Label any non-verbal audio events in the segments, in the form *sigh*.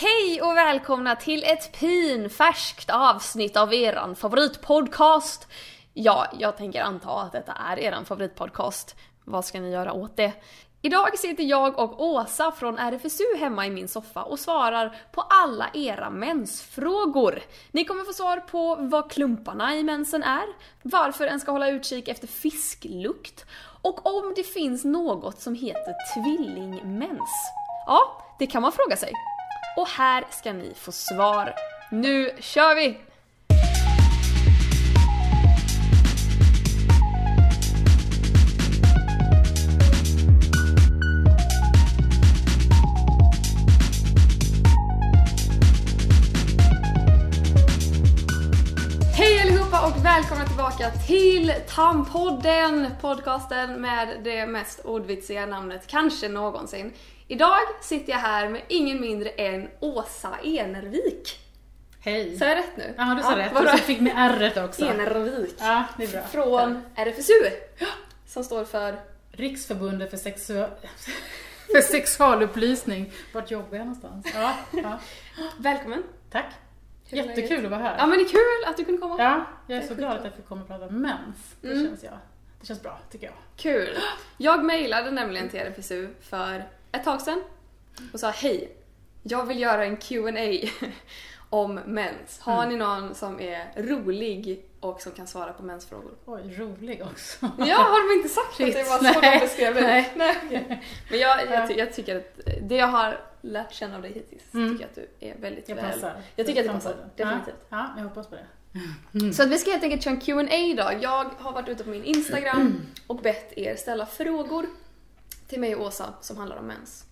Hej och välkomna till ett pinfärskt avsnitt av eran favoritpodcast. Ja, jag tänker anta att detta är eran favoritpodcast. Vad ska ni göra åt det? Idag sitter jag och Åsa från RFSU hemma i min soffa och svarar på alla era mensfrågor. Ni kommer få svar på vad klumparna i mensen är, varför en ska hålla utkik efter fisklukt och om det finns något som heter tvillingmens. Ja, det kan man fråga sig. Och här ska ni få svar. Nu kör vi! Hej allihopa och välkomna tillbaka till Tampodden! Podcasten med det mest ordvitsiga namnet kanske någonsin. Idag sitter jag här med ingen mindre än Åsa Enervik. Hej. Sa jag rätt nu? Ja, du sa rätt. vadå? Och så fick med r också. Enervik. Ja, det är bra. Från RFSU. Som står för... Riksförbundet för, sexu- *laughs* för sexualupplysning. Vart jobbar jag någonstans? Ja, ja. Välkommen! Tack. Hur Jättekul att vara här. Ja men det är kul att du kunde komma. Ja, jag är så är glad skitkul. att jag fick komma och prata om mens. Det Mm. känns jag. Det känns bra, tycker jag. Kul! Jag mejlade nämligen till RFSU för ett tag sedan och sa hej, jag vill göra en Q&A *laughs* om mens. Har Mm. ni någon som är rolig och som kan svara på mensfrågor? Oj, rolig också. Ja, har de inte sagt Shit, att det var så nej, de beskrev det? nej. Nej. Men jag, Ja. jag, ty- jag tycker att det jag har lärt känna av dig hittills, Mm. tycker jag att du är väldigt Jag väl... passar. Jag tycker att det passar, definitivt. Ja, ja, jag hoppas på det. Så att vi ska helt enkelt köra en Q&A idag. Jag har varit ute på min Instagram och bett er ställa frågor till mig och Åsa som handlar om mens.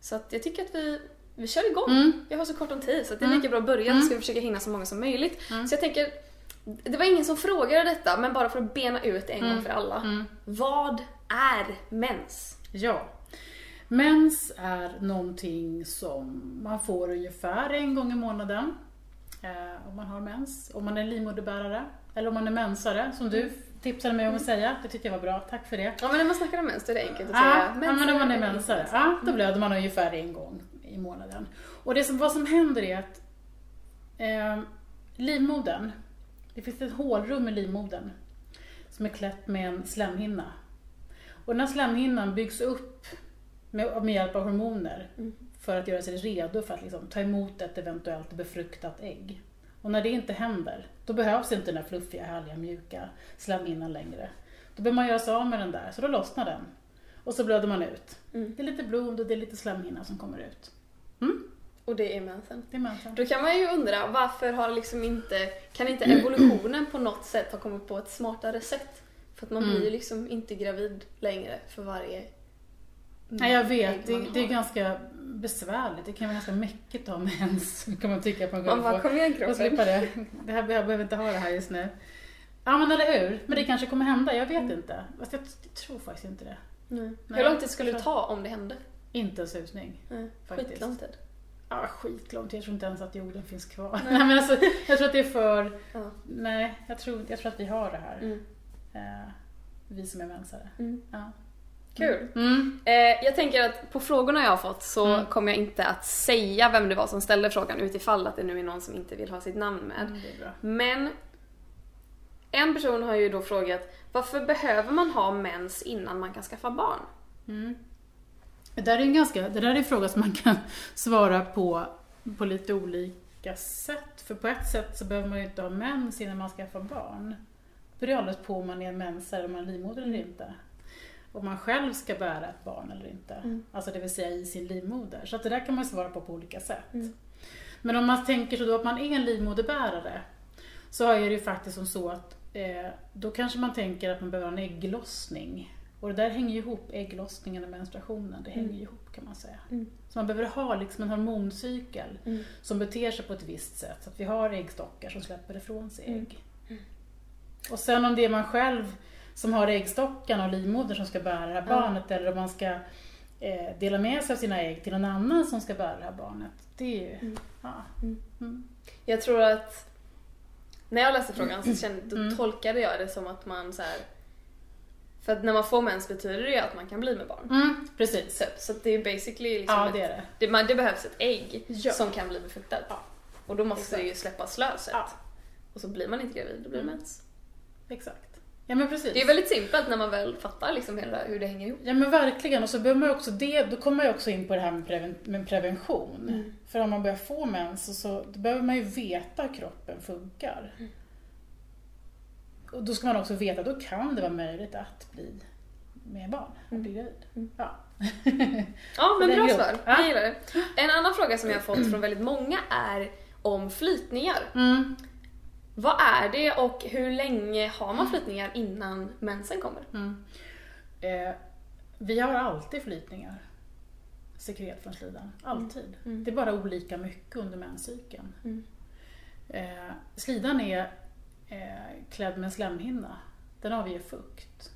Så att jag tycker att vi, vi kör igång. Mm. Jag har så kort om tid så det är Mm. lika bra att börja Mm. så ska vi försöka hinna så många som möjligt. Mm. Så jag tänker, det var ingen som frågade detta men bara för att bena ut en gång Mm. för alla. Vad är mens? Ja. Mens är någonting som man får ungefär en gång i månaden. Eh, om man har mens. Om man är livmoderbärare. Eller om man är mensare, som du tipsade mig om att säga. Det tyckte jag var bra, tack för det. Ja men när man snackar om mens då är det enkelt att Ja, säga ja, men om man är mensare, mens. ja, då blöder man ungefär en gång i månaden. Och det som, vad som händer är att eh, livmodern, det finns ett hålrum i livmodern som är klätt med en slemhinna. Och den här slemhinnan byggs upp med, med hjälp av hormoner Mm. för att göra sig redo för att liksom, ta emot ett eventuellt befruktat ägg. Och när det inte händer, då behövs inte den här fluffiga, härliga, mjuka slemhinnan längre. Då behöver man göra sig av med den där, så då lossnar den. Och så blöder man ut. Mm. Det är lite blod och det är lite slemhinna som kommer ut. Och det är mensen. Det är mensen. Då kan man ju undra varför har liksom inte, kan inte *clears throat* evolutionen på något sätt ha kommit på ett smartare sätt? För att man Mm. blir ju liksom inte gravid längre för varje Nej, jag vet. Det, man det är ganska besvärligt. Det kan vara ganska mäckigt att ha mens, kan man tycka på en Man gång. bara, kom igen Och kroppen. slippa det. det här, jag behöver inte ha det här just nu. Ja men eller hur. Men det kanske kommer hända, jag vet inte. Fast jag, jag tror faktiskt inte det. Nej. Nej, Hur lång tid skulle det ta om det hände? Inte en susning. Nej. Faktiskt. Skitlång tid. Ja, skitlångt. Jag tror inte ens att jorden finns kvar. Nej. *laughs* Nej. men alltså, jag tror att det är för... Ja. Nej, jag tror, jag tror att vi har det här. Mm. Eh, vi som är mensare. Mm. Ja. Kul. Mm. Eh, jag tänker att på frågorna jag har fått så Mm. kommer jag inte att säga vem det var som ställde frågan utifall att det nu är någon som inte vill ha sitt namn med. Mm. Men en person har ju då frågat varför behöver man ha mens innan man kan skaffa barn? Mm. Det där är en ganska, det där är en fråga som man kan *laughs* svara på på lite olika sätt. För på ett sätt så behöver man ju inte ha mens innan man skaffar barn. Det beror alldeles på om man är en mensare, om man är livmoder eller inte. Om man själv ska bära ett barn eller inte. Mm. Alltså det vill säga i sin livmoder. Så att det där kan man svara på på olika sätt. Mm. Men om man tänker så då att man är en livmoderbärare så är det ju faktiskt som så att eh, då kanske man tänker att man behöver en ägglossning. Och det där hänger ju ihop, ägglossningen och menstruationen, det hänger ju ihop kan man säga. Mm. Så man behöver ha liksom en hormoncykel Mm. som beter sig på ett visst sätt. Så att vi har äggstockar som släpper ifrån sig Mm. ägg. Och sen om det är man själv som har äggstockarna och livmodern som ska bära det här Ja. barnet eller om man ska eh, dela med sig av sina ägg till någon annan som ska bära det här barnet. Det är ju... Mm. Ja. Mm. Mm. Jag tror att när jag läste frågan så kände, då Mm. tolkade jag det som att man så här För att när man får mens betyder det ju att man kan bli med barn. Mm, precis. Så, så att det är basically liksom Ja, ett, det är det. det, man, det behövs ett ägg Ja. som kan bli befruktat. Ja. Och då måste Exakt. det ju släppas löset. Ja. Och så blir man inte gravid, då blir det Mm. mens. Exakt. Ja men precis. Det är väldigt simpelt när man väl fattar liksom hela hur det hänger ihop. Ja men verkligen, och så behöver man också det, då kommer man ju också in på det här med, preven, med prevention. Mm. För om man börjar få mens så, så då behöver man ju veta hur kroppen funkar. Mm. Och då ska man också veta, då kan det vara möjligt att bli med barn, att bli gravid. Mm. Ja. Ja, men bra svar. Ja. Jag gillar det. En annan fråga som jag har fått från väldigt många är om flytningar. Mm. Vad är det och hur länge har man flytningar innan mensen kommer? Mm. Eh, vi har alltid flytningar, sekret från slidan. Alltid. Mm. Det är bara olika mycket under menscykeln. Mm. Eh, slidan är eh, klädd med en slemhinna. Den avger fukt.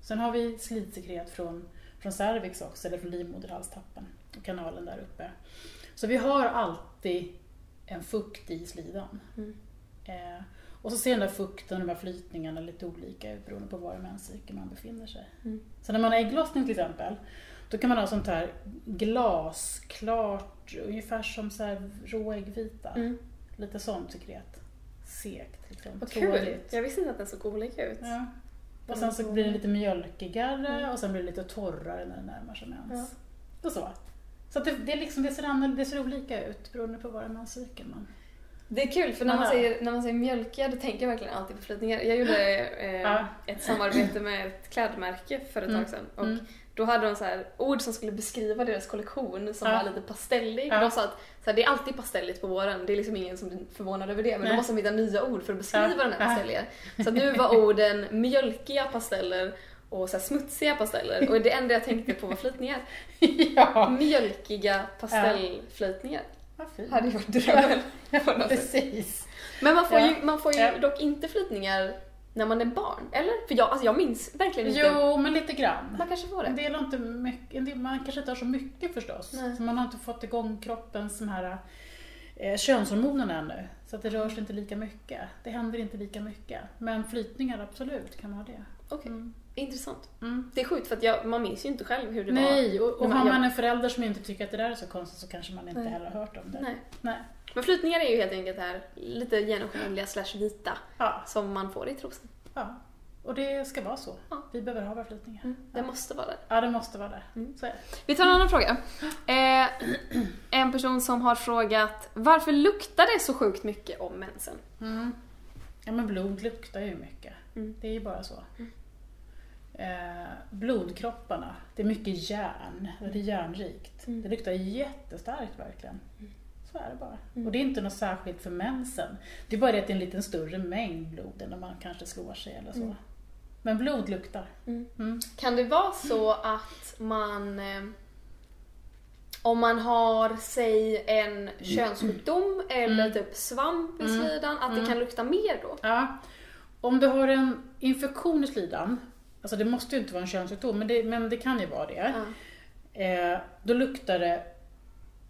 Sen har vi slidsekret från, från cervix också, eller från livmoderhalstappen och kanalen där uppe. Så vi har alltid en fukt i slidan. Mm. Eh, och så ser den där fukten och de här flytningarna lite olika ut beroende på var i menscykeln man befinner sig. Mm. Så när man har ägglossning till exempel, då kan man ha sånt här glasklart, ungefär som så här rå äggvita. Mm. Lite sånt sekret. Segt liksom. Vad kul! Jag visste inte att den såg olika ut. Ja. Och sen så blir den lite mjölkigare och sen blir det lite torrare när det närmar sig mens. Och så. Så det, det, är liksom, det, ser annorlunda, det ser olika ut beroende på var i menscykeln man... Det är kul för när man, säger, när man säger mjölkiga då tänker jag verkligen alltid på flytningar. Jag gjorde eh, ett samarbete med ett klädmärke för ett Mm. tag sedan och Mm. då hade de så här ord som skulle beskriva deras kollektion som var lite pastellig. De sa att så här, det är alltid pastelligt på våren, det är liksom ingen som blir förvånad över det men Nej. då måste de hitta nya ord för att beskriva den här pastelliga. Så nu var orden mjölkiga pasteller och så smutsiga pasteller och det enda jag tänkte på var flytningar. *laughs* ja, Mjölkiga pastellflytningar. Vad fint. Hade varit drömmen. *laughs* Precis. Men man får Ja. ju, man får ju Ja. dock inte flytningar när man är barn, eller? För jag, alltså jag minns verkligen inte. Jo, men lite grann. Man kanske får En det. del har inte mycket, en man kanske inte har så mycket förstås. Nej. Så man har inte fått igång kroppens de här eh, könshormonerna ännu. Så att det rör sig inte lika mycket. Det händer inte lika mycket. Men flytningar, absolut, kan ha det. Okej, Mm. Intressant. Mm. Det är sjukt för att jag, man minns ju inte själv hur det var. Nej, och, och när man- har man en förälder som inte tycker att det där är så konstigt så kanske man inte Nej. heller har hört om det. Nej. Nej. Men flytningar är ju helt enkelt det här lite genomskinliga slash vita Ja, som man får i trosen. ja. Och det ska vara så. Ja. Vi behöver ha våra flytningar. Mm. Det måste vara det. Ja, det måste vara där. Mm. Det. Vi tar en annan fråga. Eh, *clears throat* en person som har frågat varför luktar det så sjukt mycket om mensen? Mm. Ja men blod luktar ju mycket. Mm. Det är ju bara så. Eh, blodkropparna, det är mycket järn. Det är järnrikt. Mm. Det luktar jättestarkt verkligen. Så är det bara. Mm. Och det är inte något särskilt för mensen. Det är bara det att det är en lite större mängd blod än när man kanske slår sig eller så. Mm. Men blod luktar. Mm. Mm. Kan det vara så att man eh, om man har, säg en könssjukdom eller Mm. typ svamp i Mm. slidan, att det Mm. kan lukta mer då? Ja. Om du har en infektion i slidan, alltså det måste ju inte vara en könssjukdom, men det, men det kan ju vara det. Ja. Eh, då luktar det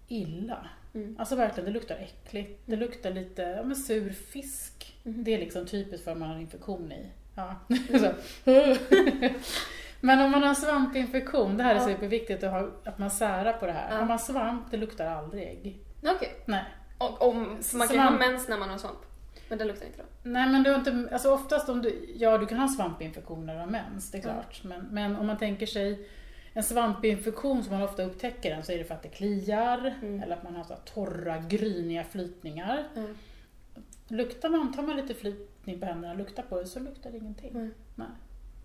illa. Mm. Alltså verkligen, det luktar äckligt. Det luktar lite ja, men sur fisk. Mhm. Det är liksom typiskt för om man har infektion i. Ja. Mm. *laughs* *laughs* Men om man har svampinfektion, det här är Ja. superviktigt att, ha, att man särar på det här. Ja. Har man svamp, det luktar aldrig. Okej. Nej. Och om, man kan Svamp. ha mens när man har svamp. Men det luktar inte då? Nej men du har inte, alltså oftast om du, ja du kan ha svampinfektioner och mens, det är klart. Men, men om man tänker sig en svampinfektion som man ofta upptäcker den så är det för att det kliar Mm. eller att man har så torra, gryniga flytningar. Mm. Luktar man, tar man lite flytning på händerna och luktar på det så luktar det ingenting. Mm. Nej.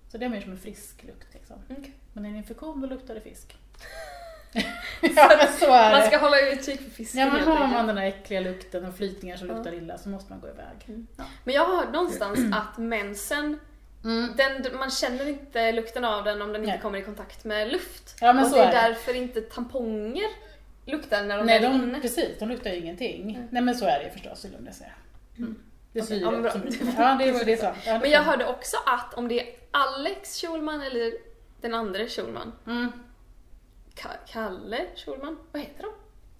Så det är mer som en frisk lukt liksom. Okej. Men i en infektion då luktar det fisk. *laughs* *laughs* ja men så är Man det. ska hålla utkik för fisken Ja men har man den där äckliga lukten och flytningar som Ja. luktar illa så måste man gå iväg. Mm. Ja. Men jag har hört någonstans att mensen, Mm. den, man känner inte lukten av den om den inte Nej. kommer i kontakt med luft. Ja men och så det är, är det. därför inte tamponger luktar när de Nej, är de, inne. precis, de luktar ju ingenting. Mm. Nej men så är det ju förstås, vill jag säga. Mm. Det är Okej, syre ja, *laughs* Ja, det är, det är. Ja, det Men jag hörde också att om det är Alex Schulman eller den andra Schulman, Mm. Kalle Schulman, vad heter de?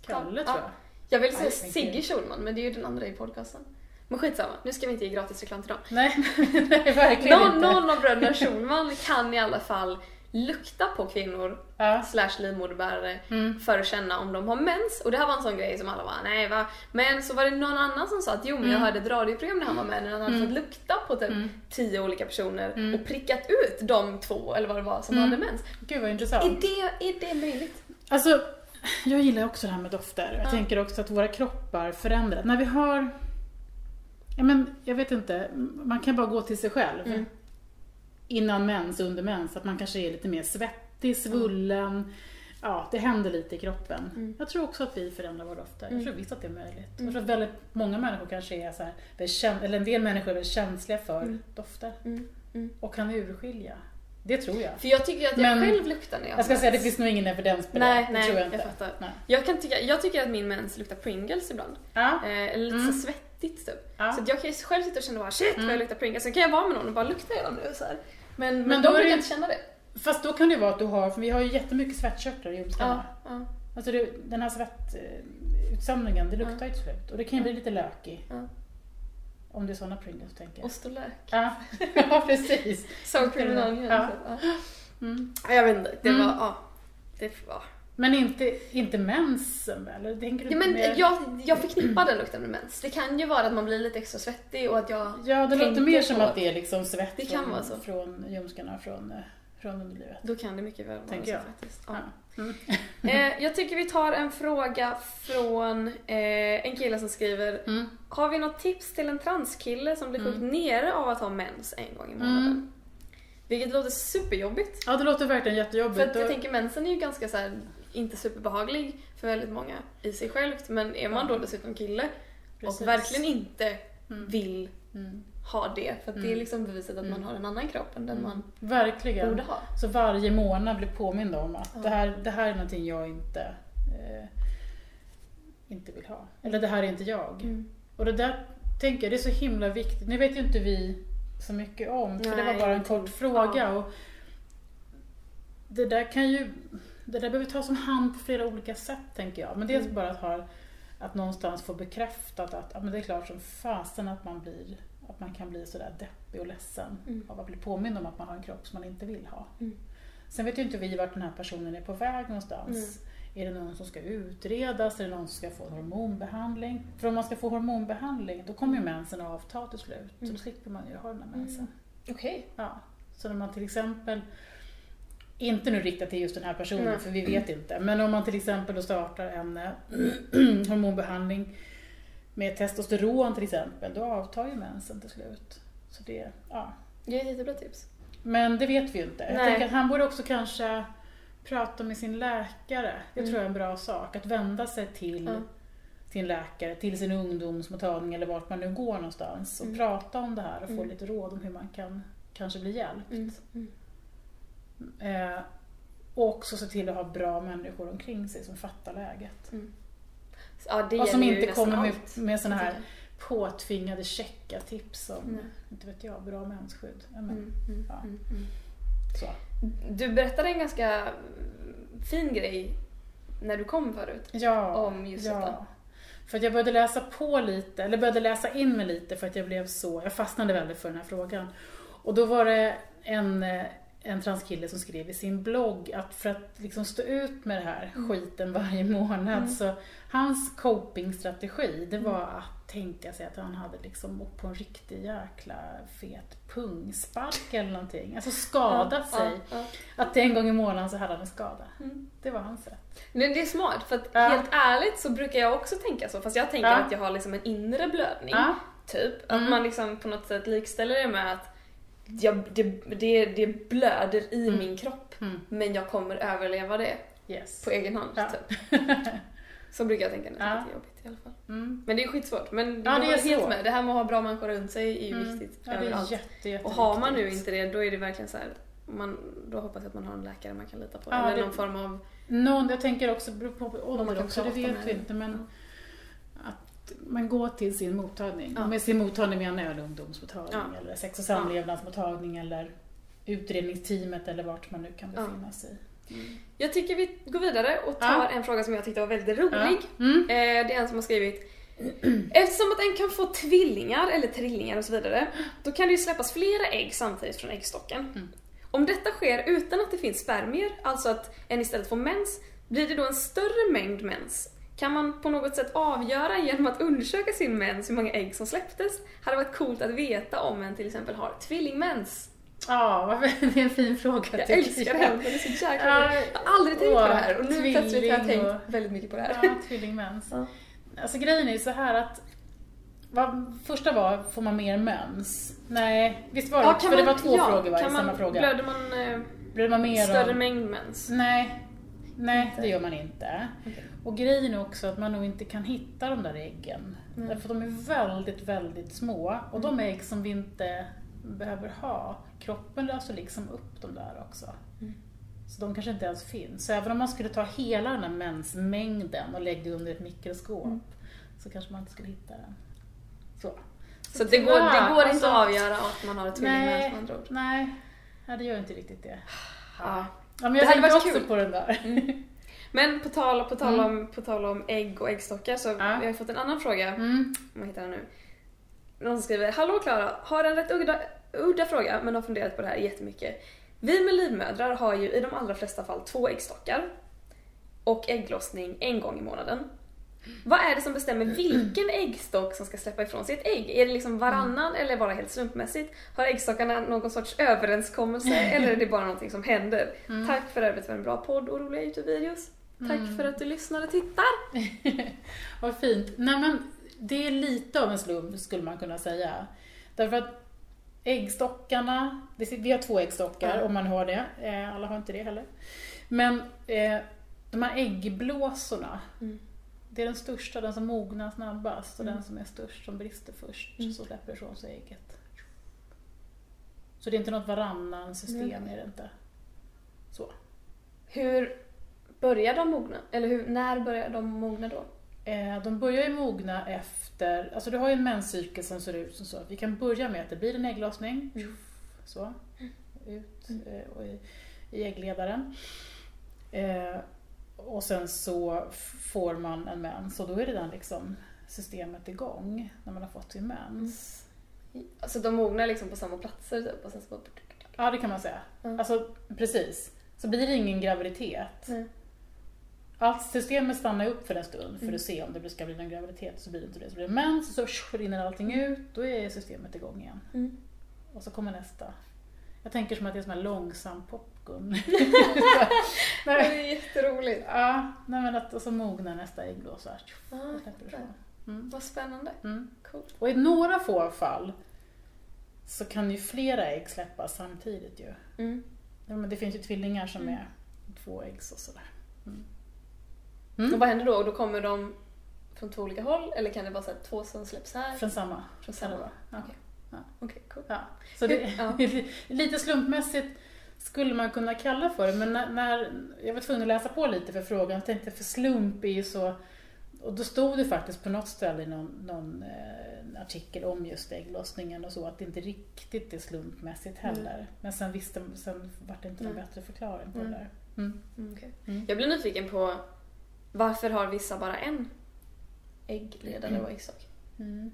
Kalle Ja. tror jag. Jag vill Ja, säga Sigge Schulman, men det är ju den andra i podcasten. Men skitsamma, nu ska vi inte ge gratis reklam till dem. Nej, *laughs* nej verkligen Någon, inte. någon av bröderna Schulman kan i alla fall lukta på kvinnor Ja. slash livmoderbärare Mm. för att känna om de har mens. Och det här var en sån grej som alla var nej va? Men så var det någon annan som sa att jo men jag Mm. hörde ett radioprogram när han var med när han hade Mm. fått lukta på typ Mm. tio olika personer Mm. och prickat ut de två eller vad det var som Mm. hade mens. Gud vad Är intressant. det, är det möjligt? Alltså, jag gillar också det här med dofter. Jag Ja. tänker också att våra kroppar förändras. När vi har, ja men jag vet inte, man kan bara gå till sig själv. Mm. Innan mens, under mens, att man kanske är lite mer svettig, svullen. Ja, det händer lite i kroppen. Mm. Jag tror också att vi förändrar våra dofter. Mm. Jag tror visst att det är möjligt. Mm. Jag tror att väldigt många människor kanske är så här, eller en del människor är känsliga för Mm. dofter. Mm. Mm. Och kan urskilja. Det tror jag. För jag tycker att jag Men- själv luktar när jag Jag ska har säga, det mens. finns nog ingen evidens på Nej, det. Nej, tror jag jag inte. fattar. Nej. Jag, kan tycka, jag tycker att min mens luktar Pringles ibland. Ja. Eh, eller lite Mm. så svettigt typ. Ja. Så jag kan ju själv sitta och känna bara shit vad Mm. jag luktar Pringles. Sen kan jag vara med någon och bara lukta redan nu så här. Men, men, Men de brukar inte känna det. Fast då kan det vara att du har, för vi har ju jättemycket svettkörtlar i ljumskarna. Ja, ja. Alltså det, den här svettutsöndringen, det luktar ju till slut. Och det kan ju bli lite lökig. Ja. Om det är sådana Pringles tänker jag. Ost och lök. Ja, *laughs* ja precis. Sour cream and onion. Ja. Ja. Mm. Ja, Jag vet inte, det Mm. var, ja. Det var. Men inte, inte mensen väl? Tänker du Ja, men mer... jag, jag förknippar den lukten med mens. Det kan ju vara att man blir lite extra svettig och att jag... Ja, det låter mer som på- att det är liksom svett Det kan från, vara så. från ljumskarna, från, eh, från underlivet. Då kan det mycket väl vara Tänker så jag. faktiskt. Ja. Ja. Mm. *laughs* Eh, jag tycker vi tar en fråga från eh, en kille som skriver Mm. Har vi något tips till en transkille som blir sjukt Mm. nere av att ha mens en gång i månaden? Mm. Vilket låter superjobbigt. Ja, det låter verkligen För jättejobbigt. att jag Och- tänker mensen är ju ganska så här, inte superbehaglig för väldigt många i sig självt. Men är man då dessutom kille Precis. och verkligen inte Mm. vill Mm. ha det. För det är Mm. liksom beviset att man Mm. har en annan kropp än den man Verkligen. borde ha. Så varje månad blir påmind om att Ja. det, här, det här är någonting jag inte, eh, inte vill ha. Eller det här är inte jag. Mm. Och det där tänker jag, det är så himla viktigt. Nu vet ju inte vi så mycket om, för det var Nej, bara en kort fråga. Ja. Och det där kan ju, det där behöver tas om hand på flera olika sätt tänker jag. Men dels Mm. bara att, ha, att någonstans få bekräftat att ja, men det är klart som fasen att man blir att man kan bli sådär deppig och ledsen Mm. av att bli påmind om att man har en kropp som man inte vill ha. Mm. Sen vet ju inte vi vart den här personen är på väg någonstans. Är det någon som ska utredas? Är det någon som ska få en hormonbehandling? För om man ska få hormonbehandling då kommer ju mensen att avta till slut. Så Mm. då slipper man ju ha den här mensen. Okej. Ja. Så när man till exempel, inte nu riktat till just den här personen Nej. för vi vet inte, men om man till exempel då startar en eh, *clears throat* hormonbehandling med testosteron till exempel, då avtar ju mensen till slut. Så det, ja. Det är ett jättebra tips. Men det vet vi ju inte. Jag Nej. tänker att han borde också kanske prata med sin läkare. Det Mm. tror jag är en bra sak. Att vända sig till Ja. sin läkare, till sin ungdomsmottagning eller vart man nu går någonstans och Mm. prata om det här och få Mm. lite råd om hur man kan kanske bli hjälpt. Mm. Mm. Eh, och också se till att ha bra människor omkring sig som fattar läget. Ja, det och som inte kommer med, med såna här tycker. påtvingade checka tips om, Nej. inte vet jag, bra mensskydd. Ja, men, Mm, mm, Ja. mm, mm. så. Du berättade en ganska mm, fin grej när du kom förut. Ja, Om just detta. ja. För att jag började läsa på lite, eller började läsa in mig lite för att jag blev så, jag fastnade väldigt för den här frågan. Och då var det en, eh, en transkille som skrev i sin blogg att för att liksom stå ut med det här Mm. skiten varje månad Mm. så hans copingstrategi det var att tänka sig att han hade liksom åkt på en riktig jäkla fet pungspark eller någonting. Alltså skadat Ja, sig. ja, Att en gång i månaden så hade han en skada. ja. Mm. Det var hans sätt. Men det är smart, för att Ja. helt ärligt så brukar jag också tänka så, fast jag tänker Ja. att jag har liksom en inre blödning. Ja. Typ. Att Mm. man liksom på något sätt likställer det med att jag, det, det, det blöder i Mm. min kropp, Mm. men jag kommer överleva det Yes. på egen hand. Ja. Typ. *laughs* Så brukar jag tänka när det är Ja. jobbigt i alla fall. Mm. Men det är skitsvårt. Men Ja, jag det är helt med. Det här med att ha bra människor runt sig är ju Mm. viktigt Ja, det är överallt. jätte, jätte Och har man nu inte det, då är det verkligen så här, man, då hoppas jag att man har en läkare man kan lita på. Ja, eller det- någon form av... Någon, jag tänker också, beror på ålder också, det vet vi inte men man går till sin mottagning. Ja. Med sin mottagning menar jag ungdomsmottagning Ja. eller sex och samlevnadsmottagning eller utredningsteamet eller vart man nu kan Ja. befinna sig. Jag tycker vi går vidare och tar Ja. en fråga som jag tyckte var väldigt rolig. Ja. Mm. Eh, det är en som har skrivit Eftersom att en kan få tvillingar eller trillingar och så vidare, då kan det ju släppas flera ägg samtidigt från äggstocken. Mm. Om detta sker utan att det finns spermier, alltså att en istället får mens, blir det då en större mängd mens? Kan man på något sätt avgöra genom att undersöka sin mens hur många ägg som släpptes? Hade varit coolt att veta om en till exempel har tvillingmens. Ja, *laughs* det är en fin fråga Jag tycker älskar det här, det är så jäkla Ja. Jag har aldrig tänkt på det här och nu plötsligt har jag tänkt och- väldigt mycket på det här. Ja, tvillingmens. Ja. Alltså grejen är ju så här att vad, första var, får man mer mens? Nej, visst var det? Ja, för det var två ja, frågor va, i kan samma man, fråga. Blöder man eh, Blir man mer större av... mängd mens? Nej, nej Inte. det gör man inte. Okej. Och grejen är också att man nog inte kan hitta de där äggen. Mm. Därför att de är väldigt, väldigt små. Och de ägg som vi inte behöver ha, kroppen löser liksom upp de där också. Mm. Så de kanske inte ens finns. Så även om man skulle ta hela den här mensmängden och lägga under ett mikroskop Mm. så kanske man inte skulle hitta den. Så. Så det går, det går inte alltså- att avgöra att man har ett tvillingmens med andra ord. nej, nej, det gör inte riktigt det. Ja. Ja, men Det jag hade tänkte varit också kul. på den där. Men på tal, på, tal Mm. om, på tal om ägg och äggstockar så Ja. vi har fått en annan fråga, Mm. om jag hittar den nu. Någon som skriver Hallå Klara, har en rätt udda, udda fråga men har funderat på det här jättemycket. Vi med livmödrar har ju i de allra flesta fall två äggstockar och ägglossning en gång i månaden. Vad är det som bestämmer vilken äggstock som ska släppa ifrån sig ett ägg? Är det liksom varannan eller bara helt slumpmässigt? Har äggstockarna någon sorts överenskommelse eller är det bara någonting som händer? Mm. Tack för övrigt för en bra podd och roliga Youtube-videos. Tack Mm. för att du lyssnar och tittar. *laughs* Vad fint. Nej men det är lite av en slump skulle man kunna säga. Därför att äggstockarna, vi har två äggstockar Ja. om man har det, eh, alla har inte det heller. Men eh, de här äggblåsorna, Mm. Det är den största, den som mognar snabbast och Mm. den som är störst som brister först, Mm. så släpper ifrån sig ägget. Så det är inte något varannan system, Nej. är det inte. Så. Hur börjar de mogna? Eller hur, när börjar de mogna då? Eh, De börjar ju mogna efter, alltså du har ju en menscykel som ser ut som så vi kan börja med att det blir en ägglossning, Mm. så, ut Mm. eh, och i, i äggledaren. Eh, och sen så får man en mens och då är redan liksom systemet igång när man har fått sin mens. Alltså de mognar liksom på samma platser typ och sen så. Ja, det kan man säga. Mm. Alltså precis. Så blir det ingen graviditet. Nej. Allt systemet stannar upp för en stund för Mm. att se om det ska bli en graviditet, så blir det inte det. Så blir det mens, så tsch, rinner allting ut, då är systemet igång igen. Mm. Och så kommer nästa. Jag tänker som att det är som en långsam popcorn. *laughs* Det är jätteroligt. ja, nej men att, och så mognar nästa. Ah, Då släpper det ifrån. Mm. vad spännande. Mm. Coolt. Och i några få fall så kan ju flera ägg släppas samtidigt ju. Mm. Ja, men det finns ju tvillingar som Mm. är två ägg och sådär. Mm. Och Mm. vad händer då? Då kommer de från två olika håll eller kan det vara så att två som släpps här? Från samma. Från samma? Ja. Okej. Okej, cool. Ja. Så det, *laughs* Ja. *laughs* lite slumpmässigt skulle man kunna kalla för det, men när, när jag var tvungen att läsa på lite för frågan, jag tänkte för slump är ju så och då stod det faktiskt på något ställe i någon, någon eh, artikel om just ägglossningen och så, att det inte riktigt är slumpmässigt heller. Men sen visste sen var det inte någon Mm. bättre förklaring på Mm. det där. Mm. Mm. Mm. Jag blir nyfiken på varför har vissa bara en äggledare och äggstock? Mm.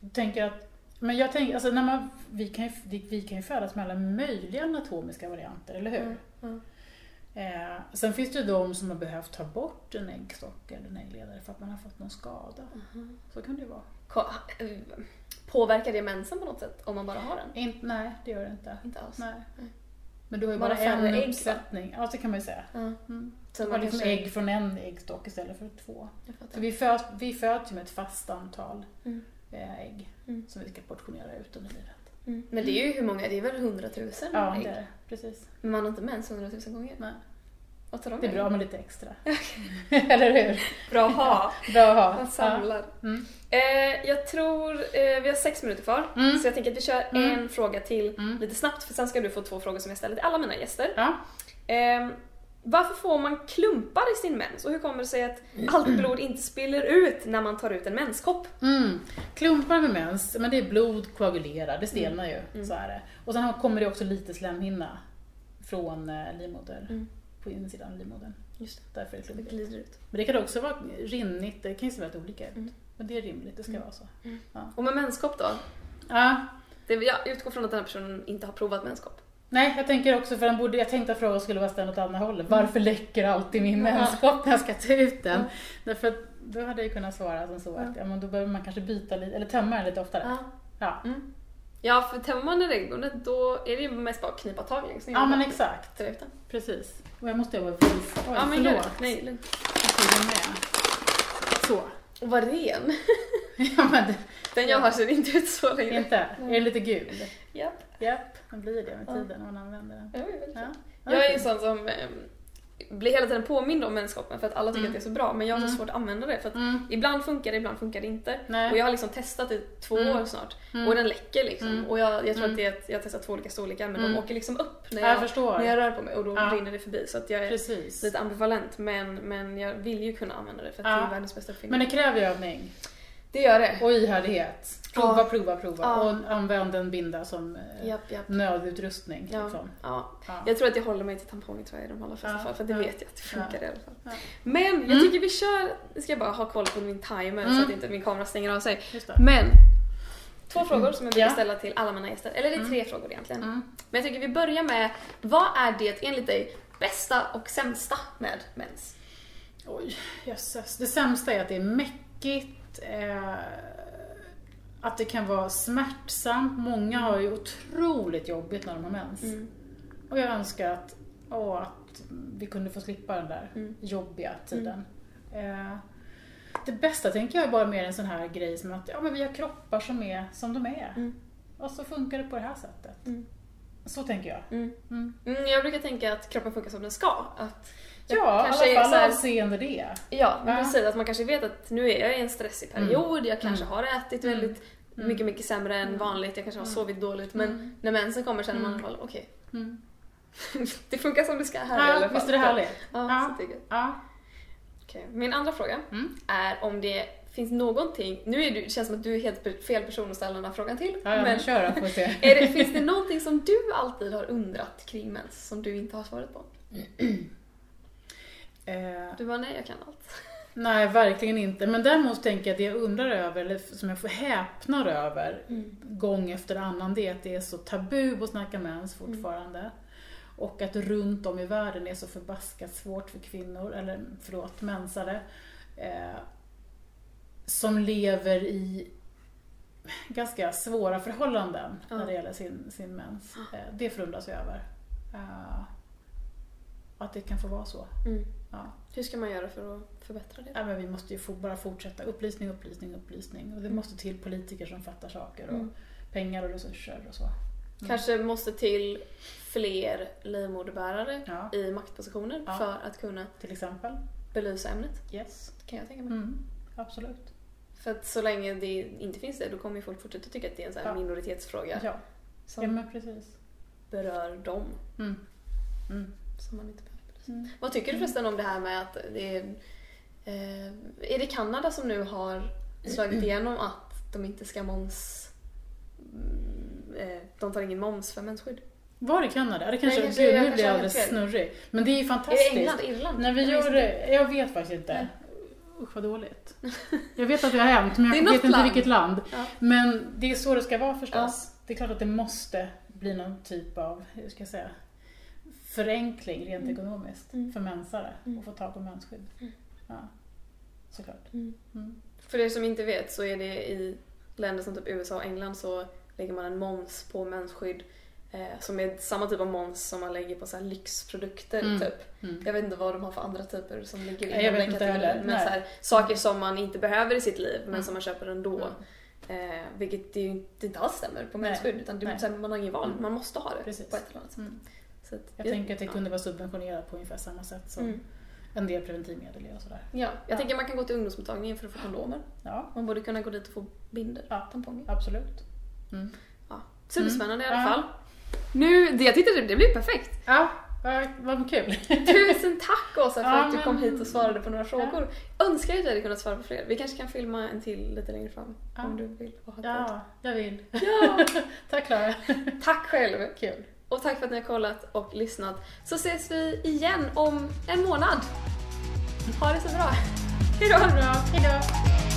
Jag tänker att men jag tänker, alltså när man, vi, kan ju, vi kan ju födas med alla möjliga anatomiska varianter, eller hur? Mm, mm. Eh, sen finns det ju de som har behövt ta bort en äggstock eller en äggledare för att man har fått någon skada. Mhm. Så kan det ju vara. Eh, Påverkar det mensen på något sätt om man bara har en? In, nej, det gör det inte. Inte alls. Nej. Men du har ju Bara bara, en ägg, uppsättning. Ja, det kan man ju säga. Ja. Mm. Så har liksom kanske- ägg från en äggstock istället för två. För vi föds, vi föds ju med ett fast antal Mm. Eh, ägg Mm. som vi ska portionera ut under livet. Mm. Men det är ju hur många? Det är väl hundratusen Ja, ägg? det är det. Precis. Men man har inte mens hundratusen gånger? Nej. Vad tar de Det är bra med lite extra. *laughs* *laughs* Eller hur? Bra att ha. *laughs* Bra att ha. Man samlar. Ja. Mm. Eh, jag tror eh, vi har sex minuter kvar. Mm. Så jag tänker att vi kör Mm. en fråga till Mm. lite snabbt för sen ska du få två frågor som jag ställer till alla mina gäster. Ja. Eh, varför får man klumpar i sin mens och hur kommer det sig att allt blod inte spiller ut när man tar ut en menskopp? Mm. Klumpar med mens, men det är blod koagulerar, det stelnar ju. Mm. Så är det. Och sen kommer det också lite slemhinna från eh, livmoder, Mm. på insidan av livmodern. Just Därför är det det. Det klumpigt. glider ut. Men det kan också vara rinnigt, det kan ju se väldigt olika ut. Mm. Men det är rimligt, det ska Mm. vara så. Och med menskopp då? Ja, Det, jag utgår från att den här personen inte har provat menskopp. Nej, jag tänker också för den borde, jag tänkte att frågan skulle vara ställd åt andra hållet. Varför läcker alltid min Ja. menskopp när jag ska ta ut den? Ja. Därför att då hade jag kunnat svara som så att ja, men då behöver man kanske byta lite, eller tömma den lite oftare. Ja. Ja, Mm. Ja, för tömmer man den regelbundet då är det ju mest bara att knipa tag liksom. ja men exakt. Precis. Och jag måste jobba visa. Oj, Ja men gör förlåt. det. Nej, lugnt. Så. Och vad ren. *laughs* Ja men det, Den jag har ser inte ut så längre. inte. Är den lite gul? Japp. Japp, den blir det med tiden när man använder den. Ja, det är väl Ja. Jag är en sån som eh, blir hela tiden påmind om menskoppen för att alla tycker Mm. att det är så bra men jag har så Mm. svårt att använda det för att Mm. ibland funkar det, ibland funkar det inte. Nej. Och jag har liksom testat i två Mm. år snart Mm. och den läcker liksom. Och jag, jag tror att det är att jag har testat två olika storlekar men de åker liksom upp när Ja, jag jag, när jag rör på mig och då Ja. rinner det förbi så att jag är Precis. lite ambivalent men, men jag vill ju kunna använda det för att Ja. det är världens bästa uppfinning. Men det kräver ju övning. Det gör det. Och ihärdighet. Prova, Ja. prova, prova. Ja. Och använd en binda som eh, Japp, japp. nödutrustning. Ja. Liksom. Ja. Ja. Jag tror att jag håller mig till tamponger tror jag i de allra flesta fall för det vet jag att det funkar i alla fall. Men jag Mm. tycker vi kör, nu ska jag bara ha koll på min timer så Mm. att inte min kamera stänger av sig. Men två frågor som jag brukar ställa till alla mina gäster, eller det är Mm. tre frågor egentligen. Mm. Men jag tycker vi börjar med, vad är det enligt dig bästa och sämsta med mens? Oj, jösses. Det sämsta är att det är mäckigt. Eh, att det kan vara smärtsamt. Många har ju otroligt jobbigt när de har mens. Mm. Och jag önskar att, åh, att vi kunde få slippa den där Mm. jobbiga tiden. Eh, det bästa tänker jag är bara mer en sån här grej som att ja, men vi har kroppar som är som de är. Mm. Och så funkar det på det här sättet. Mm. Så tänker jag. Mm. Mm. Mm, jag brukar tänka att kroppen funkar som den ska. Att Ja, i kanske alla fall avseende det. Ja, men Ja. precis. Att man kanske vet att nu är jag i en stressig period, jag kanske Mm. har ätit Mm. väldigt Mm. mycket, mycket sämre än Mm. vanligt, jag kanske har Mm. sovit dåligt. Men Mm. när mensen kommer känner man i Mm. okej, Mm. *laughs* det funkar som det ska här i alla Ja, fall. visst är det härligt? Ja, Ja. så tycker jag. Ja. Okej. Min andra fråga Mm. är om det finns någonting, nu är du, det känns som att du är helt fel person att ställa den här frågan till. Ja, ja, men kör då får se. *laughs* är det, finns det någonting som du alltid har undrat kring mens som du inte har svarat på? *clears throat* Du bara, nej jag kan allt. *laughs* nej, verkligen inte. Men däremot tänker jag att det jag undrar över, eller som jag får häpnar över gång efter annan, det är att det är så tabu att snacka mens fortfarande. Och att runt om i världen är så förbaskat svårt för kvinnor, eller förlåt, mensare, eh, som lever i ganska svåra förhållanden Ja. när det gäller sin, sin mens. Eh, det förundras jag över. Eh, att det kan få vara så. Mm. Ja. Hur ska man göra för att förbättra det? Ja, men vi måste ju bara fortsätta. Upplysning, upplysning, upplysning. Och det Mm. måste till politiker som fattar saker och Mm. pengar och resurser och så. Mm. Kanske måste till fler livmoderbärare Ja, i maktpositioner Ja. för att kunna till exempel. belysa ämnet, Yes. kan jag tänka mig. Mm, absolut. För att så länge det inte finns det, då kommer ju folk fortsätta tycka att det är en här Ja. minoritetsfråga Ja, som ja men precis. berör dem, Mm. Mm. som man inte behöver. Mm. Vad tycker du förresten om det här med att det är... Eh, är det Kanada som nu har slagit igenom att de inte ska moms... mm, Eh, de tar ingen moms för mensskydd? Var det Kanada? Det kanske, Nej, gud, nu blir jag alldeles snurrig. Men det är ju Är det fantastiskt. England? Irland? När vi Jag det, jag vet faktiskt inte. Nej. Usch vad dåligt. *laughs* Jag vet att det har hänt men jag vet inte land. vilket land. Ja. Men det är så det ska vara förstås. Det är klart att det måste bli någon typ av, hur ska jag säga, förenkling rent Mm. ekonomiskt Mm. för mensare Mm. att få tag på mensskydd. Mm. Ja, såklart. Mm. Mm. För er som inte vet så är det i länder som typ USA och England så lägger man en moms på mensskydd eh, som är samma typ av moms som man lägger på så här lyxprodukter Mm. typ. Mm. Jag vet inte vad de har för andra typer som ligger jag inom den kategorin. Men så här, saker som man inte behöver i sitt liv men Mm. som man köper ändå. Mm. Eh, vilket det ju inte, alls stämmer på mensskydd utan det, här, man har ingen val, man måste ha det Precis. på ett eller annat sätt. Mm. Så att, Jag tänker att det ja. kunde vara subventionerat på ungefär samma sätt som Mm. en del preventivmedel är och sådär. Ja, jag Ja. tänker man kan gå till ungdomsmottagningen för att få kondomer. Ja, Man borde kunna gå dit och få binder, Ja. tamponger. absolut. Mm. Superspännande i alla Ja. fall. Nu, det, jag tyckte det, blev perfekt. Ja, vad, kul. Tusen tack Åsa för Ja, att du kom men- hit och svarade på några frågor. Önskar att jag hade kunnat svara på fler. Vi kanske kan filma en till lite längre fram Ja. om du vill. Ja, jag vill. Ja, *laughs* Tack Klara. tack själv. Kul. Och tack för att ni har kollat och lyssnat. Så ses vi igen om en månad. Ha det så bra. Hejdå! Hejdå. hejdå!